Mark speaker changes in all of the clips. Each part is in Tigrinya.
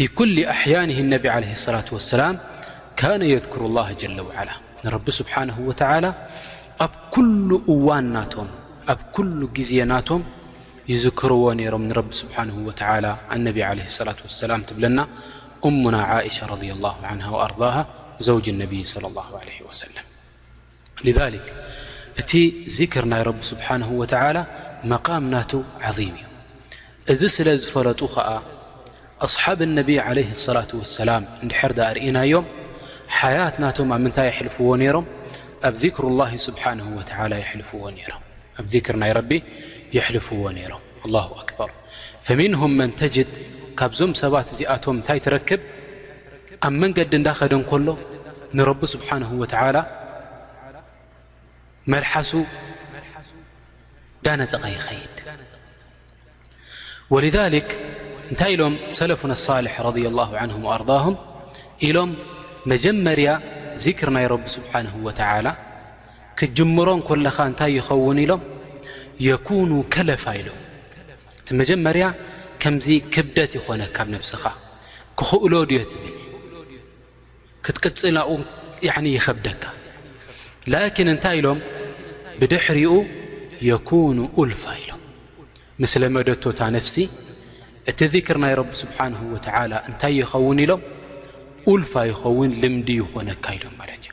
Speaker 1: ني عليه الاة وسلمكان يذكر الله جل وعلى رب سبحانه وتعالى كل واننتم ب كل زينام يذكرو نرم نرب سبحانه وتعالى النبي عليه الصلاة والسلام ن أمنا عائشة رضي الله عنها وأرضاها زوج النبي-صلى الله عليه وسلمذ ሊዛሊክ እቲ ዚክር ናይ ረቢ ስብሓንሁ ወተዓላ መቓም ናቱ ዓዚም እዩ እዚ ስለ ዝፈለጡ ኸኣ ኣስሓብ ነቢዪ ዓለይህ ሰላት ወሰላም እንድሕር ዳኣ ርኢናዮም ሓያት ናቶም ኣብ ምንታይ የሕልፍዎ ነይሮም ኣብ ዚክሩ ላሂ ስብሓንሁ ወተዓላ የሕልፍዎ ነይሮም ኣብ ዚክር ናይ ረቢ የሕልፍዎ ነይሮም ኣላሁ ኣክበር ፈሚንሁም መን ተጅድ ካብዞም ሰባት እዚኣቶም እንታይ ትረክብ ኣብ መንገዲ እንዳኸደ እንከሎ ንረቢ ስብሓንሁ ወተዓላ መልሓሱ ዳነጠቐ ይኸይድ ወልዛልክ እንታይ ኢሎም ሰለፉን ኣሳልሕ ረድ ላሁ ዓንሁም ኣርዳሁም ኢሎም መጀመርያ ዚክር ናይ ረቢ ስብሓንሁ ወተዓላ ክትጅምሮ እንኮለኻ እንታይ ይኸውን ኢሎም የኩኑ ከለፋ ኢሎም እቲ መጀመርያ ከምዚ ክብደት ይኾነ ካብ ነብስኻ ክኽእሎ ድዮ ትብል ክትቅፅላኡ ይኸብደካ ላኪን እንታይ ኢሎም ብድሕሪኡ የኩኑ ኡልፋ ኢሎም ምስ ለመደቶታ ነፍሲ እቲ ዚክር ናይ ረቢ ስብሓንሁ ወተላ እንታይ ይኸውን ኢሎም ኡልፋ ይኸውን ልምዲ ይኾነካ ኢሎም ማለት እዩ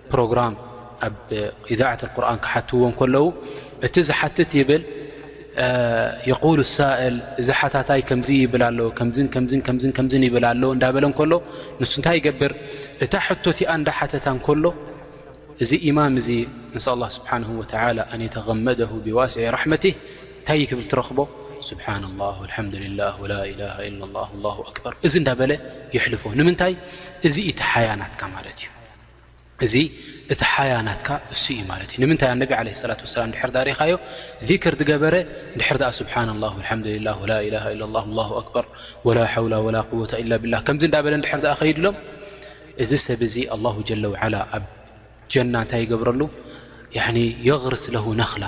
Speaker 1: ፕሮግራም ኣብ ኢዛዓት ቁርን ክሓትዎ ከለዉ እቲ ዝሓትት ይብል የቁሉ ሳእል እዚ ሓታታይ ከምዚ ይብል ኣሎ ከምዝ ከምዝ ከምዝ ከምዝ ይብል ኣሎ እንዳበለ ከሎ ንሱ እንታይ ይገብር እታ ሕቶቲኣ እንዳሓተታ ከሎ እዚ ኢማም እዚ ንስ ላ ስብሓን ወተላ ኣን የተመደ ብዋስዒ ራሕመቲ እንታይ ይክብል ትረኽቦ ስብሓና ላ ልሓምዱላ ወላ ላ ላ ኣክበር እዚ እንዳበለ ይሕልፎ ንምንታይ እዚ ኢቲ ሓያ ናትካ ማለት እዩ እዚ እቲ ሓያ ናትካ እሱ እዩ ማለት እዩ ንምንታይ ኣነቢ ለ ላ ሰላ ድር ሪኻዮ ዚክር ዝገበረ ድሕር ኣ ስብሓና ላ ሓምዱላ ላ ላ ላ ኣክበር ወላ ሓውላ ወላ ወታ ኢላ ብላ ከምዚ እዳበለ ድር ከይድሎም እዚ ሰብ እዚ ኣላ ጀለ ዓላ ኣብ ጀና እንታይ ይገብረሉ የቕርስ ለ ነክላ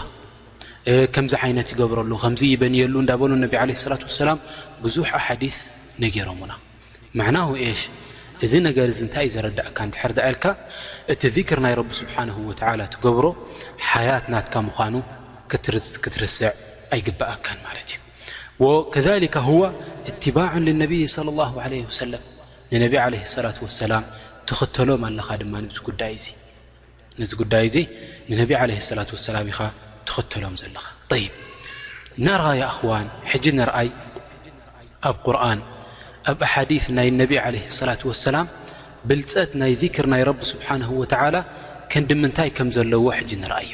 Speaker 1: ከምዚ ዓይነት ይገብረሉ ከምዚ ይበንየሉ እዳበሉ ነቢ ለ ላ ሰላም ብዙሕ ኣሓዲ ነገሮምና ማዕናሁ ኤሽ እዚ ነገር እዚ እንታይ እዩ ዘረዳእካ እንድሕር ዳኣ ኢልካ እቲ ዚክር ናይ ረቢ ስብሓን ወተዓላ ትገብሮ ሓያት ናትካ ምዃኑ ክትርስዕ ኣይግብኣካን ማለት እዩ ወከሊካ ሁዋ እትባዕን ልነብይ ለ ላ ለ ወሰለም ንነቢ ዓለ ሰላት ወሰላም ትኽተሎም ኣለኻ ድማ ንዚ ጉዳይ እዙ ነዚ ጉዳይ እዚ ንነቢ ዓለህ ሰላት ወሰላም ኢኻ ትኽተሎም ዘለኻ ጠይብ ነራ ይኣኽዋን ሕጂ ንርኣይ ኣብ ቁርን ኣብ ኣሓዲ ናይ ነቢ ዓለ ሰላት ወሰላም ብልፀት ናይ ዚክር ናይ ረቢ ስብሓንሁ ወተዓላ ከንዲ ምንታይ ከም ዘለዎ ሕጂ ንርኣዮ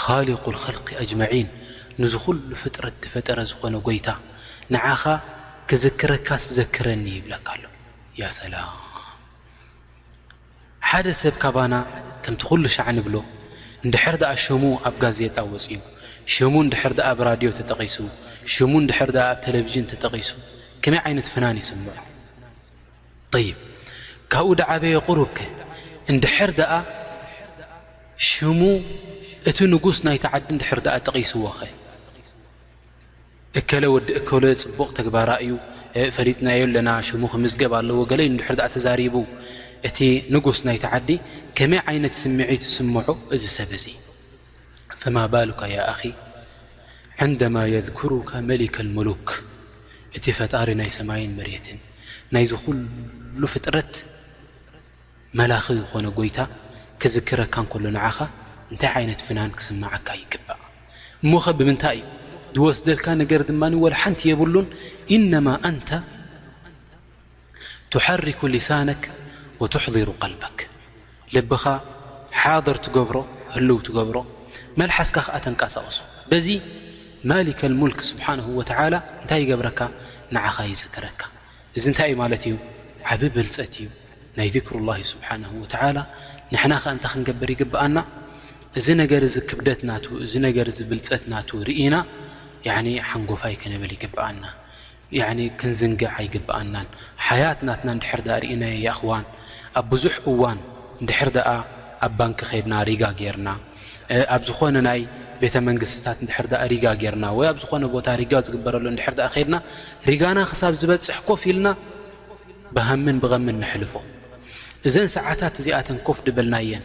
Speaker 1: ኻሊቁል ኸልቂ ኣጅመዒን ንዚ ኹሉ ፍጥረት ዝፈጠረ ዝኾነ ጎይታ ንዓኻ ክዝክረካስ ዘክረኒ ይብለካ ኣሎ ያ ሰላም ሓደ ሰብ ካባና ከምቲ ኹሉ ሻዕ ንብሎ እንድሕር ደኣ ሽሙ ኣብ ጋዜጣ ወፅዩ ሽሙ እንድሕር ደኣ ብ ራድዮ ተጠቒሱ ሽሙ እንድሕር ደኣ ኣብ ተለቭዥን ተጠቒሱ ከመይ ዓይነት ፍናን ይስምዖ ጠይብ ካብኡ ድዓበየ ቁሩብ ከ እንድሕር ደኣ ሽሙ እቲ ንጉስ ናይቲ ዓዲ እንድሕር ደኣ ጠቒስዎ ኸ እከለ ወዲ እከለ ጽቡቕ ተግባራ እዩ ፈሊጥናዮ ኣለና ሽሙ ክምዝገብ ኣለዎ ገለ ዩ እንድሕር ደኣ ተዛሪቡ እቲ ንጉስ ናይቲ ዓዲ ከመይ ዓይነት ስምዒት ዝስምዖ እዚ ሰብ እዚ ፈማ ባሉካ ያ ኣኺ ዕንደማ የዝኩሩካ መሊከል ሙሉክ እቲ ፈጣሪ ናይ ሰማይን መሬትን ናይዚ ኩሉ ፍጥረት መላኺ ዝኾነ ጎይታ ክዝክረካ እንከሎ ንዓኻ እንታይ ዓይነት ፍናን ክስምዓካ ይግባእ እሞኸ ብምንታይ እዩ ዝወስደልካ ነገር ድማ ወላ ሓንቲ የብሉን ኢነማ ኣንታ ትሐሪኩ ሊሳነክ ወቱሕዲሩ ቀልበክ ልብኻ ሓድር ትገብሮ ህልው ትገብሮ መልሓስካ ከኣ ተንቀሳቕሶ በዚ ማሊከል ሙልክ ስብሓንሁ ወተዓላ እንታይ ይገብረካ ንዓኻ ይዝክረካ እዚ እንታይ እዩ ማለት እዩ ዓብ ብልፀት እዩ ናይ ዚክሩላሂ ስብሓንሁ ወተዓላ ንሕና ኸ እንታይ ክንገብር ይግብኣና እዚ ነገር እዚ ክብደት ናቱ እዚ ነገር እዚ ብልፀት ናቱ ርኢና ሓንጎፋይ ክንብል ይግብኣና ያኒ ክንዝንግዕ ኣይግብኣናን ሓያት ናትና እንድሕር ድኣ ርኢናዮ ያእኽዋን ኣብ ብዙሕ እዋን እንድሕር ድኣ ኣብ ባንኪ ከድና ሪጋ ጌርና ኣብ ዝኾነ ናይ ቤተ መንግስትታት እንድሕር ድኣ ሪጋ ጌርና ወይ ኣብ ዝኾነ ቦታ ሪጋ ዝግበረሉ እንድሕር ድኣ ከድና ሪጋና ክሳብ ዝበጽሕ ኮፍ ኢልና ብሃምን ብቐምን ንሕልፎ እዘን ሰዓታት እዚኣተን ኮፍ ድበልናየን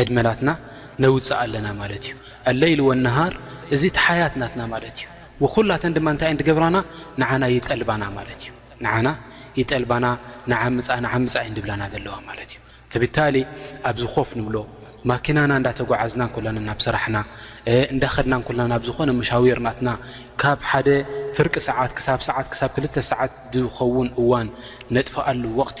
Speaker 1: ዕድመ ናትና ነውፅእ ኣለና ማለት እዩ ኣለይሉ ወነሃር እዚ ተሓያት ናትና ማለት እዩ ወኩላተን ድማ እንታይ እን ትገብራና ንዓና ይጠልባና ማለት እዩ ንዓና ይጠልባና ንዓምፃ ንዓምፃ እን ድብላና ዘለዋ ማለት እዩ ብታሊ ኣብዚ ኮፍ ንብሎ ማኪናና እንዳተጓዓዝና ኮላና ናብ ስራሕና እንዳኸድና ኮልና ናብ ዝኾነ መሻዊር ናትና ካብ ሓደ ፍርቂ ሰዓት ክሳብ ሰዓት ክሳብ ክልተ ሰዓት ዝኸውን እዋን ነጥፋኣሉ ወቕቲ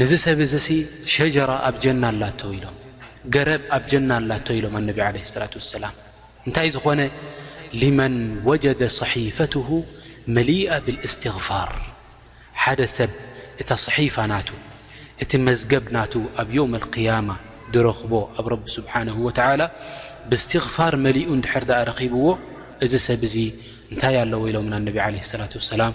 Speaker 1: ንዚ ሰብ እዚሲ ሸጀራ ኣብ ጀና ኣላቶ ኢሎም ገረብ ኣብ ጀና ኣላቶ ኢሎም ኣነቢ ዓለ ሰላት ወሰላም እንታይ ዝኾነ ሊመን ወጀደ ሰሒፈትሁ መሊኣ ብልእስትግፋር ሓደ ሰብ እታ ሰሒፋ ናቱ እቲ መዝገብ ናቱ ኣብ ዮም ኣልክያማ ድረኽቦ ኣብ ረቢ ስብሓንሁ ወተዓላ ብእስትግፋር መሊኡ እንድሕር ዳኣ ረኺብዎ እዚ ሰብ እዙ እንታይ ኣለዎ ኢሎም ኣነቢ ዓለ ሰላት ወሰላም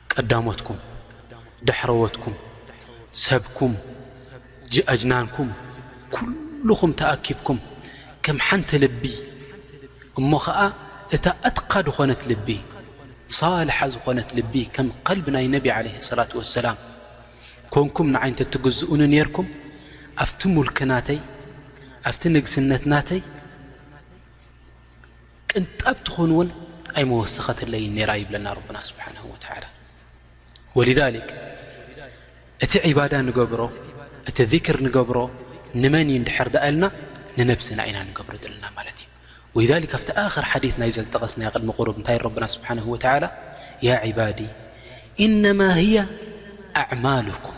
Speaker 1: ቀዳሞትኩም ዳሕረዎትኩም ሰብኩም ኣጅናንኩም ኩሉኹም ተኣኪብኩም ከም ሓንቲ ልቢ እሞ ኸዓ እታ ኣትካ ዝኾነት ልቢ ሳልሓ ዝኾነት ልቢ ከም ከልቢ ናይ ነቢ ዓለ ሰላት ወሰላም ኮንኩም ንዓይ እንተ ትግዝኡኒ ነርኩም ኣብቲ ሙልኪ ናተይ ኣብቲ ንግስነት ናተይ ቅንጣብ ትኹን እውን ኣይመወሰኸትለይን ነራ ይብለና ረብና ስብሓን ወተላ ወልሊክ እቲ ዕባዳ ንገብሮ እቲ ዚክር ንገብሮ ንመን እዩ እንድሕር ዳኣ ኢልና ንነብስና ኢና ንገብሮ ዘለና ማለት እዩ ወልሊክ ኣብቲ ኣክር ሓዲት ናይዘ ዝጠቐስና ቅድሚ ቅሩብ እንታይ ረብና ስብሓን ወተላ ያ ዕባዲ እነማ ህያ ኣዕማሉኩም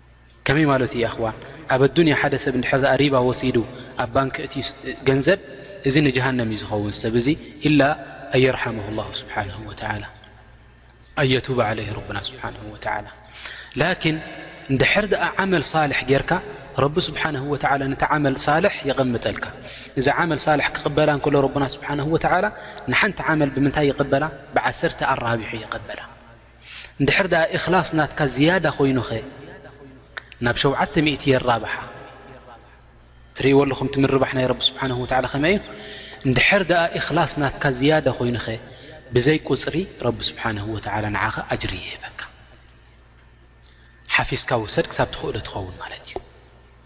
Speaker 1: ከመይ ማለት እዩ ኣኽዋን ኣብ ኣዱንያ ሓደ ሰብ እንድሕር ኣ ሪባ ወሲዱ ኣብ ባንክ እቲ ገንዘብ እዚ ንጀሃንም እዩ ዝኸውን ሰብ እዚ ኢላ ኣየርሓሙ ላ ስብሓን ወላ ኣየቱብ ዓለይ ረብና ስብሓን ወላ ላኪን እንድሕር ድኣ ዓመል ሳልሕ ጌርካ ረቢ ስብሓን ወላ ነቲ ዓመል ሳልሕ የቐምጠልካ እዚ ዓመል ሳልሕ ክቕበላ እንከሎ ረብና ስብሓን ወላ ንሓንቲ ዓመል ብምንታይ ይቐበላ ብዓሰርተ ኣራቢሑ ይቐበላ እንድሕር ደኣ እኽላስ ናትካ ዝያዳ ኮይኑኸ ናብ ሸውዓተ ሚእቲ የራብሓ ትርእይዎ ኣለኹም እቲ ምርባሕ ናይ ረቢ ስብሓን ወላ ከመይ እዩ እንድሕር ደኣ እኽላስ ናትካ ዝያዳ ኮይኑኸ ብዘይ ቁፅሪ ረቢ ስብሓን ወላ ንዓኻ ኣጅሪ ይህበካ ሓፊዝካ ውሰድ ክሳብ ትኽእሎ ትኸውን ማለት እዩ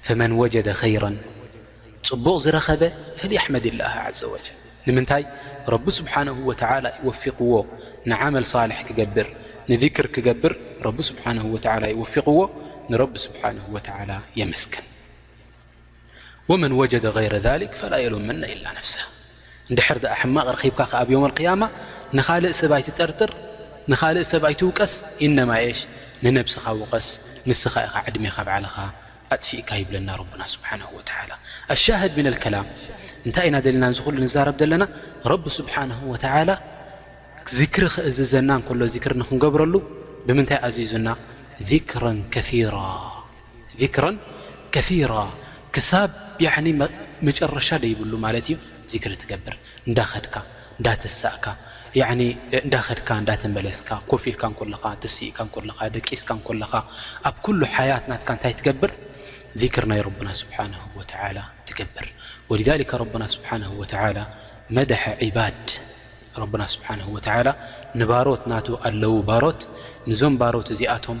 Speaker 1: فمن وجد خيرا ፅبق رب فليحمد الله عز وجل ي رب سبحانه و يوفق نعمل صالح كبر نذكر كبر رب سحانه و يوفق رب سبحانه وى يمسكن ومن وجد غير ذلك فلا يلمن إل نفسه እንድሕር ደኣ ሕማቕ ረኺብካ ከኣ ብ ዮመልቅያማ ንኻልእ ሰብ ኣይትጠርጥር ንኻልእ ሰብ ኣይትውቀስ ኢነማ ኤሽ ንነብስኻ ውቐስ ንስኻ ኢኻ ዕድሜኻ ባዕልኻ ኣጥፊእካ ይብለና ረቡና ስብሓነሁ ወተዓላ ኣሻህድ ምን ኣልከላም እንታይ ኢና ደሊና እዚ ኹሉ ንዛረብ ዘለና ረቢ ስብሓነሁ ወተዓላ ዚክሪ ክእዝዘና እንከሎ ዚክሪ ንክንገብረሉ ብምንታይ ኣዚዙና ዚክረን ከሲራ ዚክረን ከሲራ ክሳብ ያዕኒ መጨረሻ ደይብሉ ማለት እዩ ዚክሪ ትገብር እንዳኸድካ እንዳተሳእካ ያዕኒ እንዳኸድካ እንዳተመለስካ ኮፍ ኢልካ እንኮለኻ ተሲእካ እንኮለኻ ደቂስካ እንኮለኻ ኣብ ኩሉ ሓያት ናትካ እንታይ ትገብር ዚክር ናይ ረብና ስብሓንሁ ወተዓላ ትገብር ወሊዛሊከ ረብና ስብሓንሁ ወተዓላ መድሐ ዒባድ ረብና ስብሓንሁ ወተዓላ ንባሮት ናቱ ኣለዉ ባሮት ንዞም ባሮት እዚኣቶም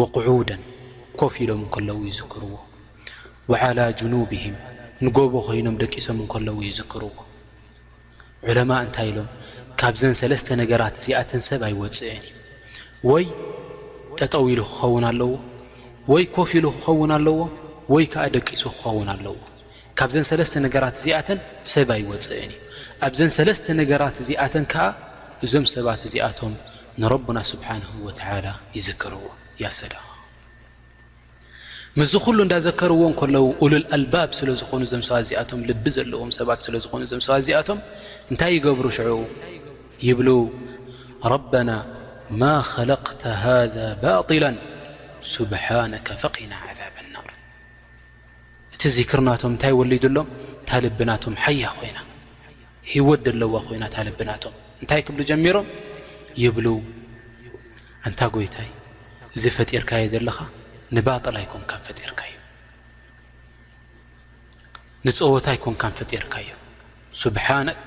Speaker 1: ወቁዑደን ኮፍ ኢሎም እንከለዉ ይዝክርዎ ወዓላ ጅኑብህም ንጎቦ ኮይኖም ደቂሶም እንከለዉ ይዝክርዎ ዑለማ እንታይ ኢሎም ካብዘን ሰለስተ ነገራት እዚኣተን ሰብ ኣይወፅእን እዩ ወይ ጠጠው ኢሉ ክኸውን ኣለዎ ወይ ኮፍ ኢሉ ክኸውን ኣለዎ ወይ ከዓ ደቂሱ ክኸውን ኣለዎ ካብዘን ሰለስተ ነገራት እዚኣተን ሰብ ኣይወፅእን እዩ ኣብዘን ሰለስተ ነገራት እዚኣተን ከዓ እዞም ሰባት እዚኣቶም ንረቡና ስብሓንሁ ወተላ ይዝክርዎ ያሰዳ ምስዚ ኩሉ እንዳዘከርዎ ከለዉ ኡሉል ኣልባብ ስለ ዝኾኑ እዞም ሰባት እዚኣቶም ልቢ ዘለዎም ሰባት ስለ ዝኾኑ እዞም ሰባት እዚኣቶም እንታይ ይገብሩ ሽዑ ይብሉ ረበና ማ ኸለቅተ ሃذ ባጢላ ስብሓነከ ፈቂና ዓዛብ ናር እቲ ዚክር ናቶም እንታይ ወሊዱሎም እታ ልቢ ናቶም ሓያ ኮይና ህይወት ደለዋ ኮይና እታ ልቢ ናቶም እንታይ ክብሉ ጀሚሮም ይብሉ ኣንታ ጎይታይ እዚ ፈጢርካዮ ዘለኻ ንባጥል ኣይኮንካን ፈጢርካዮ ንፀወታ ኣይኮንካን ፈጢርካዮ ስብሓንክ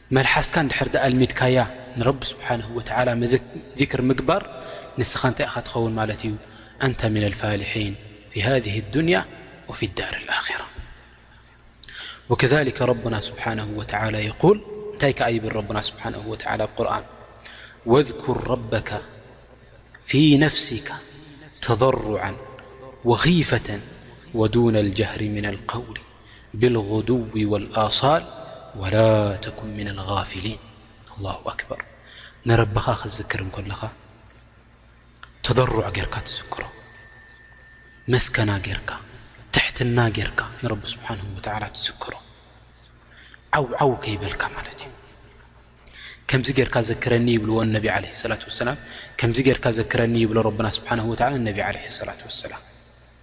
Speaker 1: ملحثك رد لمدك نرب سبحانه وتالى ذكر مقبر نس تتخون ي أنت من الفالحين في هذه الدنيا وفي الدار الخرة وكذلك ربنا سبحانه وتالى يقول ني ك بربنا سبحانه وتلى قرآن واذكر ربك في نفسك تضرعا وخيفة ودون الجهر من القول ብልጉዱዊ ወልኣሳል ወላ ተኩን ምነል ጋፊሊን ኣላሁ ኣክበር ንረብኻ ክትዝክር እንከለኻ ተደሩዕ ጌርካ ትዝክሮ መስከና ጌርካ ትሕትና ጌርካ ንረቢ ስብሓን ወተዓላ ትዝክሮ ዓውዓው ከይበልካ ማለት እዩ ከምዚ ጌርካ ዘክረኒ ይብልዎ ነቢ ለ ሰላት ወሰላም ከምዚ ጌርካ ዘክረኒ ይብሎ ረብና ስብሓን ወላ ነቢ ለ ሰላት ወሰላም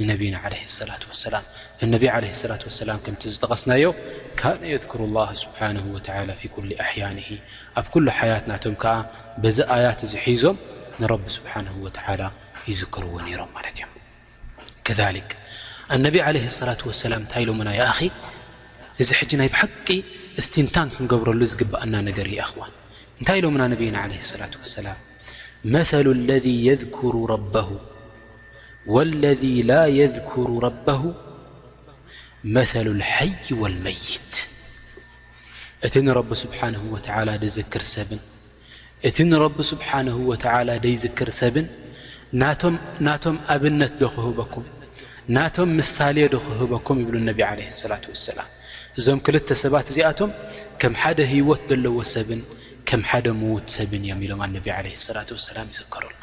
Speaker 1: ንነቢይና ዓለይሂ ሰላቱ ወሰላም ፈነቢይ ዓለይሂ ሰላቱ ወሰላም ከምቲ ዝጠቐስናዮ ካነ የዝኩሩ ላህ ሱብሓነሁ ወተዓላ ፊ ኩሊ ኣሕያኒሂ ኣብ ኩሉ ሓያት ናቶም ከኣ በዚ ኣያት እዚ ሒዞም ንረቢ ሱብሓነሁ ወተዓላ ይዝክርዎ ነይሮም ማለት እዮም ከዛሊክ ኣነቢይ ዓለይሂ ሰላቱ ወሰላም እንታይ ኢሎምና ይኣኺ እዚ ሕጂ ናይ ብሓቂ እስትንታን ክንገብረሉ ዝግብኣና ነገር እዩ ኣኽዋን እንታይ ኢሎምና ነቢይና ዓለይሂ ሰላቱ ወሰላም መሰሉ ለዚ የዝኩሩ ረበሁ ወለዚ ላ የዝኩሩ ረበሁ መሰሉ ልሓይ ወልመይት እቲ ንረቢ ስብሓንሁ ወተዓላ ድዝክር ሰብን እቲ ንረቢ ስብሓንሁ ወተዓላ ደይዝክር ሰብን ናቶም ኣብነት ዶ ክህበኩም ናቶም ምሳሌ ዶ ክህበኩም ይብሉ ነቢ ዓለ ሰላት ወሰላም እዞም ክልተ ሰባት እዚኣቶም ከም ሓደ ህይወት ዘለዎ ሰብን ከም ሓደ ምዉት ሰብን እዮም ኢሎም ኣነቢ ዓለ ሰላት ወሰላም ይዝከሩልና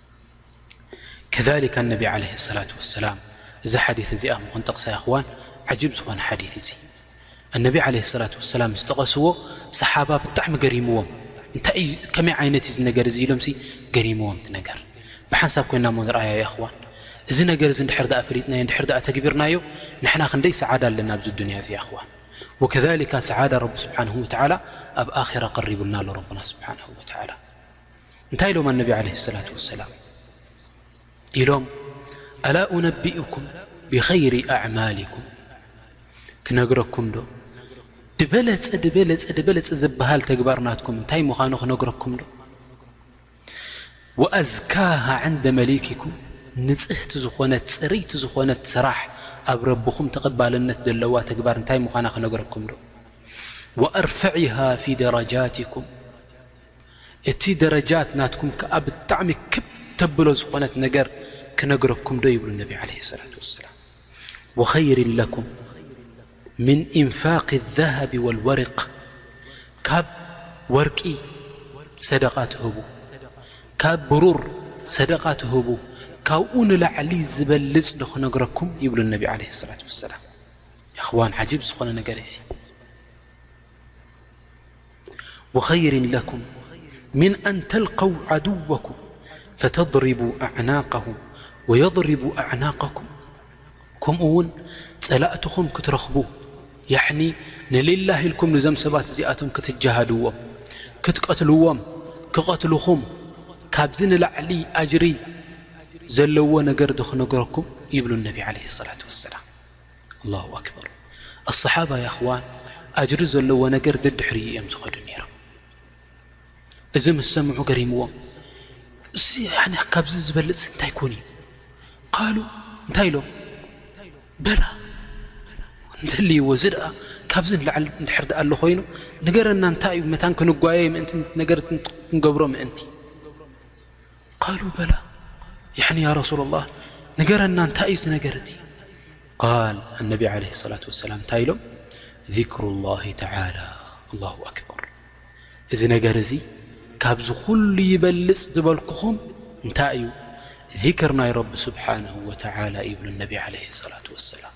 Speaker 1: ከሊካ ነቢ ለ ሰላት ወሰላም እዛ ሓዲት እዚኣ ምክንጠቕሳ ይኽዋን ዓጂብ ዝኾነ ሓዲት እዚ ኣነቢ ዓለ ሰላት ወሰላም ዝጠቐስዎ ሰሓባ ብጣዕሚ ገሪምዎም እንታይ እዩ ከመይ ዓይነት እዩ ዝነገር እዙ ኢሎምሲ ገሪምዎም ቲ ነገር ብሓንሳብ ኮይና ሞ ንርኣያ ይኽዋን እዚ ነገር እዚ ንድሕር ዳኣ ፈሊጥናዮ ንድሕር ዳኣ ተግቢርናዮ ንሕና ክንደይ ሰዓዳ ኣለና ኣብዚ ዱንያ እዚ ይኽዋን ወከሊካ ሰዓዳ ረቢ ስብሓን ወተዓላ ኣብ ኣራ ቀሪቡልና ኣሎ ረብና ስብሓን ወተዓላ እንታይ ኢሎም ኣነቢ ዓለ ሰላት ወሰላም ኢሎም ኣላ ኡነቢኡኩም ብኸይሪ ኣዕማልኩም ክነግረኩም ዶ ድበለጸ ድበለጸ ድበለጸ ዝበሃል ተግባር ናትኩም እንታይ ምዃኑ ክነግረኩም ዶ ወኣዝካሃ ዕንደ መሊክኩም ንጽህቲ ዝኾነት ጽርይቲ ዝኾነት ስራሕ ኣብ ረብኹም ተቐባልነት ዘለዋ ተግባር እንታይ ምዃና ክነግረኩም ዶ ወኣርፍዒሃ ፊ ደረጃትኩም እቲ ደረጃት ናትኩም ከኣ ብጣዕሚ ክብ ተብሎ ዝኾነት ነገር ክነግረኩም ዶ ይብሉ ነቢ ዓለይሂ ሰላቱ ወሰላም ወኸይሪን ለኩም ምን ኢንፋቂ ዛሃቢ ወልወርቅ ካብ ወርቂ ሰደቃ ትህቡ ካብ ብሩር ሰደቃ ትህቡ ካብኡ ንላዕሊ ዝበልጽ ዶ ክነግረኩም ይብሉ ነቢ ዓለ ሰላት ወሰላም የኽዋን ዓጂብ ዝኾነ ነገር እዩሲ ወኸይሪን ለኩም ሚን ኣን ተልቀው ዓድወኩም ፈተድሪቡ ኣዕናቀሁ ወየድሪቡ ኣዕናቀኩም ከምኡ ውን ጸላእትኹም ክትረኽቡ ያዕኒ ንሊላህ ኢልኩም ንዘም ሰባት እዚኣቶም ክትጀሃድዎም ክትቀትልዎም ክቐትልኹም ካብዚ ንላዕሊ ኣጅሪ ዘለዎ ነገርዶ ክነገረኩም ይብሉ ነቢ ዓለይሂ ሰላቱ ወሰላም ኣላሁ ኣክበር ኣስሓባ ያኣኽዋን ኣጅሪ ዘለዎ ነገር ደድሕሪኡ እዮም ዝኸዱ ነይሮም እዚ ምስ ሰምዑ ገሪምዎም እዚ ካብዚ ዝበልፅ እንታይ ኮን እዩ ቃሉ እንታይ ኢሎም በላ እንተልይዎ እዚ ደኣ ካብዚ ንላዓል ንድሕር ዳኣ ኣሎ ኾይኑ ንገረና እንታይ እዩ መታን ክንጓየይ ምእንቲ ነገር ክንገብሮ ምእንቲ ቃሉ በላ ያኒ ያ ረሱላ ላህ ንገረና እንታይ እዩ ትነገር እቲ ቃል ኣነቢ ዓለ ሰላት ወሰላም እንታይ ኢሎም ዚክሩ ላሂ ተላ ኣላሁ ኣክበር እዚ ነገር እዚ ካብዚ ዅሉ ይበልፅ ዝበልኩኹም እንታይ እዩ ዚክር ናይ ረቢ ስብሓንሁ ወተዓላ ይብሉ ነቢ ዓለ ሰላት ወሰላም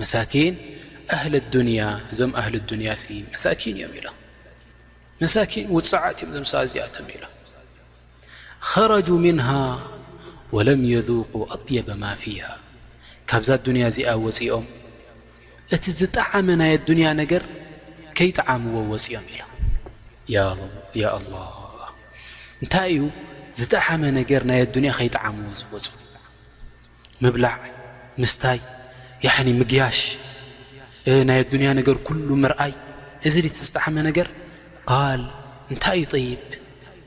Speaker 1: መሳኪን ኣህሊ ኣዱንያ እዞም ኣህሊ ኣዱንያ ሲ መሳኪን እዮም ኢሎም መሳኪን ውፅዓት እዮም እዞም ሰባት እዚኣቶም ኢሎም ኸረጁ ምንሃ ወለም የذቁ ኣጥየበ ማ ፊሃ ካብዛ ኣዱንያ እዚኣ ወፂኦም እቲ ዝጠዓመ ናይ ኣዱንያ ነገር ከይጠዓምዎ ወፂኦም ኢሎም ያ ኣላ እንታይ እዩ ዝጠዓመ ነገር ናይ ኣዱንያ ከይጠዓምዎ ዝወፁ ምብላዕ ምስታይ ያዕኒ ምግያሽ ናይ ኣዱንያ ነገር ኩሉ ምርኣይ እዚ ድዩ እቲ ዝጠዓመ ነገር ቃል እንታይ እዩ ጠይብ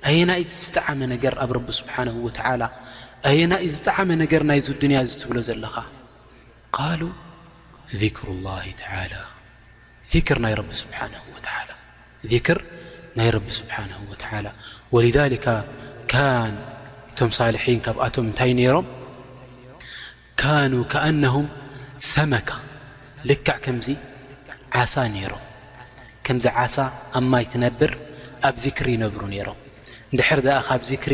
Speaker 1: ኣየናይ እቲ ዝጠዓመ ነገር ኣብ ረቢ ስብሓንሁ ወትዓላ ኣየናይ እዩ ዝጠዓመ ነገር ናይዚ ኣዱንያ እዚ ትብሎ ዘለኻ ቃሉ ዚክሩ ላሂ ትዓላ ዚክር ናይ ረቢ ስብሓነሁ ወተዓላ ዚክር ናይ ረቢ ስብሓነሁ ወተዓላ ወሊዛሊካ ካን እቶም ሳልሒን ካብኣቶም እንታይ ነይሮም ካኑ ከኣነሁም ሰመካ ልክዕ ከምዚ ዓሳ ነይሮም ከምዚ ዓሳ ኣብ ማይ ትነብር ኣብ ዚክር ይነብሩ ነይሮም እንድሕር ደኣ ካብ ዚክሪ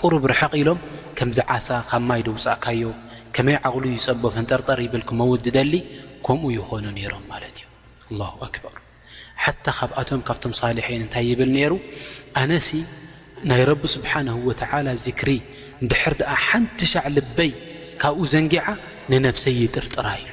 Speaker 1: ቁሩብ ርሕቕ ኢሎም ከምዚ ዓሳ ካብ ማይ ዶ ውጻእካዮ ከመይ ዓቕሉ ይጸቦ ፈንጠርጠር ይብል ክመውት ዝደሊ ከምኡ ይኾኑ ነይሮም ማለት እዩ ኣላሁ ኣክበር ሓታ ካብኣቶም ካብቶም ሳልሒን እንታይ ይብል ነይሩ ኣነሲ ናይ ረቢ ስብሓንሁ ወተዓላ ዚክሪ እንድሕር ደኣ ሓንቲ ሻዕ ልበይ ካብኡ ዘንጊዓ ንነብሰይ ይጥርጥራ ኢሉ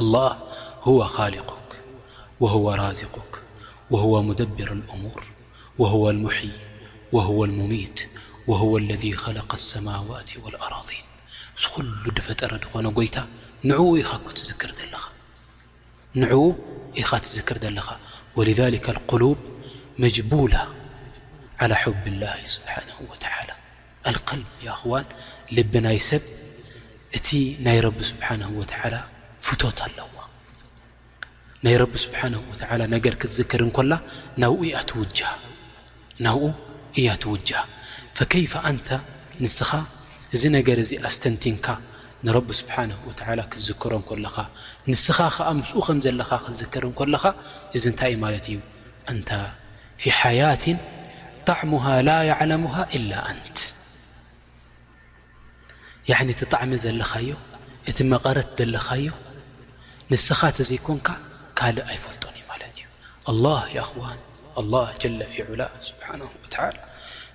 Speaker 1: الله هو خالقك وهو رازقك وهو مدبر الأمور وهو المحي وهو المميت وهو الذي خلق السماوات والأرضين ل فر ن يت نع نع تكر ل ولذلك القلوب مجبولة على حب الله سبحانه وتعالى ኣልቀልብ ያኣኽዋን ልቢ ናይ ሰብ እቲ ናይ ረቢ ስብሓንሁ ወተዓላ ፍቶት ኣለዋ ናይ ረቢ ስብሓንሁ ወተዓላ ነገር ክትዝክር እንኮላ ናብኡ እያ ትውጃ ናብኡ እያ ትውጃ ፈከይፈ ኣንተ ንስኻ እዚ ነገር እዚ ኣስተንቲንካ ንረቢ ስብሓንሁ ወተዓላ ክትዝክሮ እንኮለኻ ንስኻ ኸዓ ምስኡ ከም ዘለኻ ክትዝክር እንኮለኻ እዚ እንታይ እዩ ማለት እዩ ኣንታ ፊ ሓያትን ጣዕሙሃ ላ ያዕለሙሃ ኢላ ኣንት ያዕኒ እቲ ጣዕሚ ዘለኻዮ እቲ መቐረት ዘለኻዮ ንስኻ ተዘይኮንካ ካልእ ኣይፈልጦን እዩ ማለት እዩ ኣላ የኣኽዋን ኣላ ጀለ ፊዑላ ስብሓን ወተላ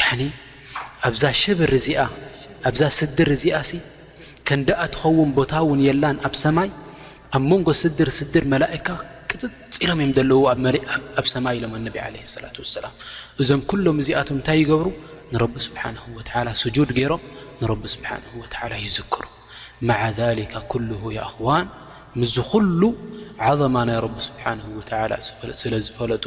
Speaker 1: ያኒ ኣብዛ ሽብር እዚኣ ኣብዛ ስድር እዚኣ ሲ ከንድኣ ትኸውን ቦታ እውን የላን ኣብ ሰማይ ኣብ መንጎ ስድር ስድር መላእካ ቅፅፅ ኢሎም እዮም ዘለዉ ኣብ ሰማይ ኢሎም ኣነቢ ዓለ ሰላት ወሰላም እዞም ኩሎም እዚኣቶም እንታይ ይገብሩ ንረቢ ስብሓን ወተላ ስጁድ ገይሮም ንረቢ ስብሓን ወተላ ይዝክሩ ማዓ ሊካ ኩሉ የኣኽዋን ምስዚ ኩሉ ዓዘማ ናይ ረቢ ስብሓን ወተላ ስለ ዝፈለጡ